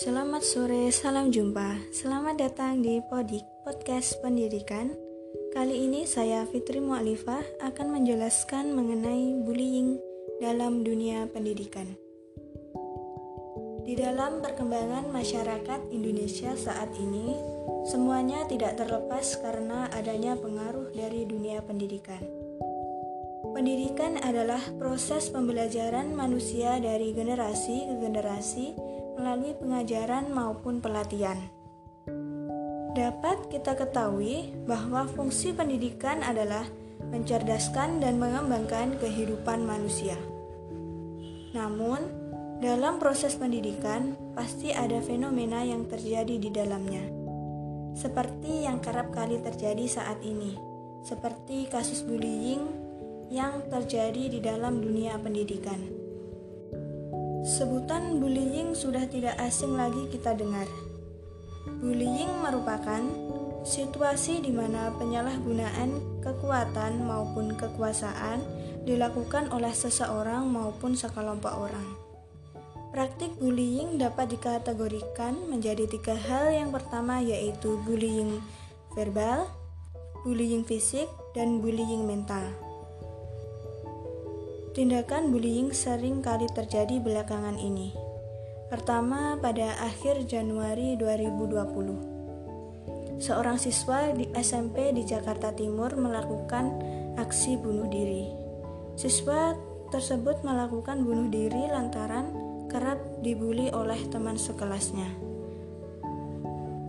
Selamat sore, salam jumpa. Selamat datang di Podik Podcast Pendidikan. Kali ini saya Fitri Mu'alifah akan menjelaskan mengenai bullying dalam dunia pendidikan. Di dalam perkembangan masyarakat Indonesia saat ini, semuanya tidak terlepas karena adanya pengaruh dari dunia pendidikan. Pendidikan adalah proses pembelajaran manusia dari generasi ke generasi melalui pengajaran maupun pelatihan. Dapat kita ketahui bahwa fungsi pendidikan adalah mencerdaskan dan mengembangkan kehidupan manusia. Namun, dalam proses pendidikan pasti ada fenomena yang terjadi di dalamnya, seperti yang kerap kali terjadi saat ini, seperti kasus bullying yang terjadi di dalam dunia pendidikan. Sebutan bullying sudah tidak asing lagi kita dengar. Bullying merupakan situasi di mana penyalahgunaan kekuatan maupun kekuasaan dilakukan oleh seseorang maupun sekelompok orang. Praktik bullying dapat dikategorikan menjadi tiga hal. Yang pertama yaitu bullying verbal, bullying fisik, dan bullying mental. Tindakan bullying sering kali terjadi belakangan ini. Pertama, pada akhir Januari 2020. Seorang siswa di SMP di Jakarta Timur melakukan aksi bunuh diri. Siswa tersebut melakukan bunuh diri lantaran kerap dibully oleh teman sekelasnya.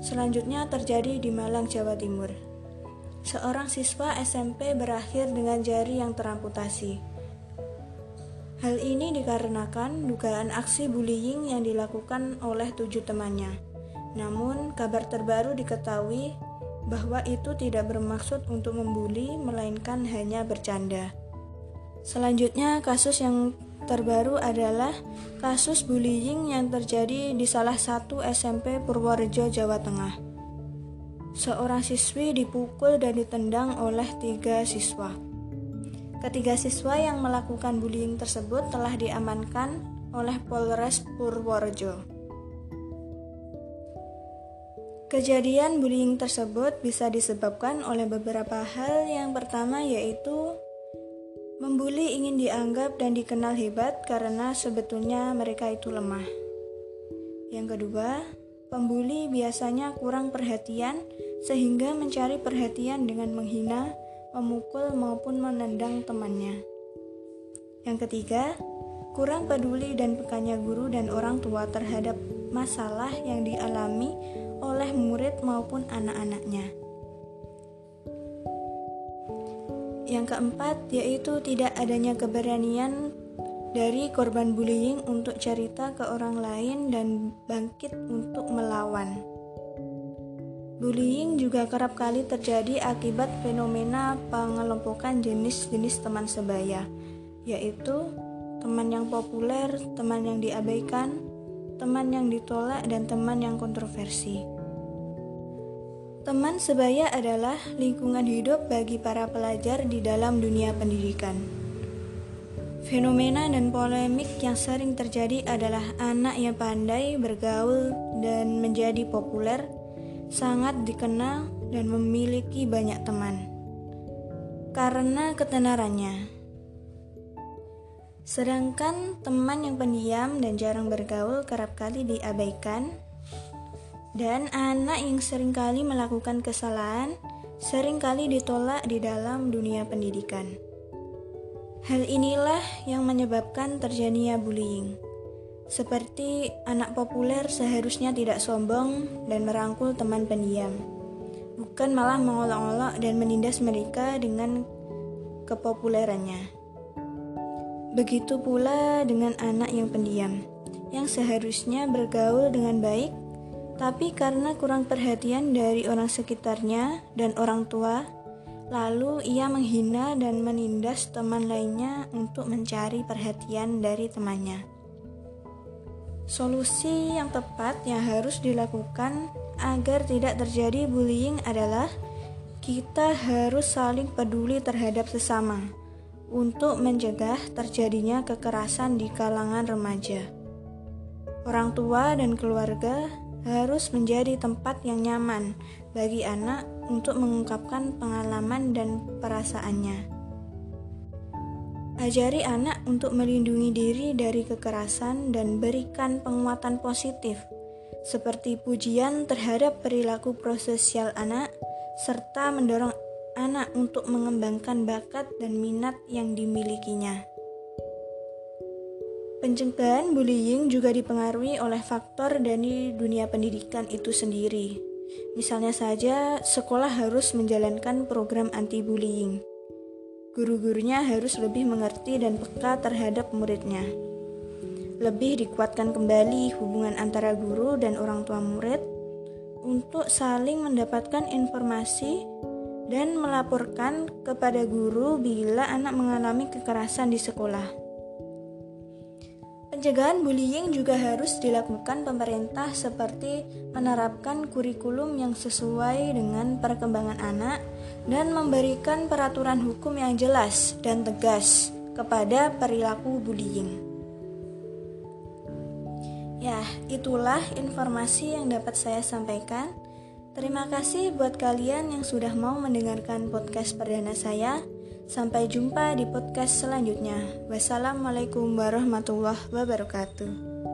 Selanjutnya terjadi di Malang, Jawa Timur. Seorang siswa SMP berakhir dengan jari yang teramputasi. Hal ini dikarenakan dugaan aksi bullying yang dilakukan oleh tujuh temannya. Namun, kabar terbaru diketahui bahwa itu tidak bermaksud untuk membuli, melainkan hanya bercanda. Selanjutnya, kasus yang terbaru adalah kasus bullying yang terjadi di salah satu SMP Purworejo, Jawa Tengah. Seorang siswi dipukul dan ditendang oleh tiga siswa. Ketiga siswa yang melakukan bullying tersebut telah diamankan oleh Polres Purworejo. Kejadian bullying tersebut bisa disebabkan oleh beberapa hal. Yang pertama yaitu membuli ingin dianggap dan dikenal hebat karena sebetulnya mereka itu lemah. Yang kedua, pembuli biasanya kurang perhatian sehingga mencari perhatian dengan menghina memukul maupun menendang temannya. Yang ketiga, kurang peduli dan pekannya guru dan orang tua terhadap masalah yang dialami oleh murid maupun anak-anaknya. Yang keempat, yaitu tidak adanya keberanian dari korban bullying untuk cerita ke orang lain dan bangkit untuk melawan. Bullying juga kerap kali terjadi akibat fenomena pengelompokan jenis-jenis teman sebaya, yaitu teman yang populer, teman yang diabaikan, teman yang ditolak, dan teman yang kontroversi. Teman sebaya adalah lingkungan hidup bagi para pelajar di dalam dunia pendidikan. Fenomena dan polemik yang sering terjadi adalah anak yang pandai bergaul dan menjadi populer sangat dikenal dan memiliki banyak teman karena ketenarannya. Sedangkan teman yang pendiam dan jarang bergaul kerap kali diabaikan dan anak yang sering kali melakukan kesalahan sering kali ditolak di dalam dunia pendidikan. Hal inilah yang menyebabkan terjadinya bullying. Seperti anak populer seharusnya tidak sombong dan merangkul teman pendiam, bukan malah mengolok-olok dan menindas mereka dengan kepopulerannya. Begitu pula dengan anak yang pendiam, yang seharusnya bergaul dengan baik, tapi karena kurang perhatian dari orang sekitarnya dan orang tua, lalu ia menghina dan menindas teman lainnya untuk mencari perhatian dari temannya. Solusi yang tepat yang harus dilakukan agar tidak terjadi bullying adalah kita harus saling peduli terhadap sesama untuk mencegah terjadinya kekerasan di kalangan remaja. Orang tua dan keluarga harus menjadi tempat yang nyaman bagi anak untuk mengungkapkan pengalaman dan perasaannya. Ajari anak untuk melindungi diri dari kekerasan dan berikan penguatan positif, seperti pujian terhadap perilaku prosesial anak, serta mendorong anak untuk mengembangkan bakat dan minat yang dimilikinya. Pencegahan bullying juga dipengaruhi oleh faktor dari dunia pendidikan itu sendiri. Misalnya saja, sekolah harus menjalankan program anti-bullying Guru-gurunya harus lebih mengerti dan peka terhadap muridnya. Lebih dikuatkan kembali hubungan antara guru dan orang tua murid untuk saling mendapatkan informasi dan melaporkan kepada guru bila anak mengalami kekerasan di sekolah. Pencegahan bullying juga harus dilakukan pemerintah seperti menerapkan kurikulum yang sesuai dengan perkembangan anak dan memberikan peraturan hukum yang jelas dan tegas kepada perilaku bullying. Ya, itulah informasi yang dapat saya sampaikan. Terima kasih buat kalian yang sudah mau mendengarkan podcast perdana saya. Sampai jumpa di podcast selanjutnya. Wassalamualaikum warahmatullahi wabarakatuh.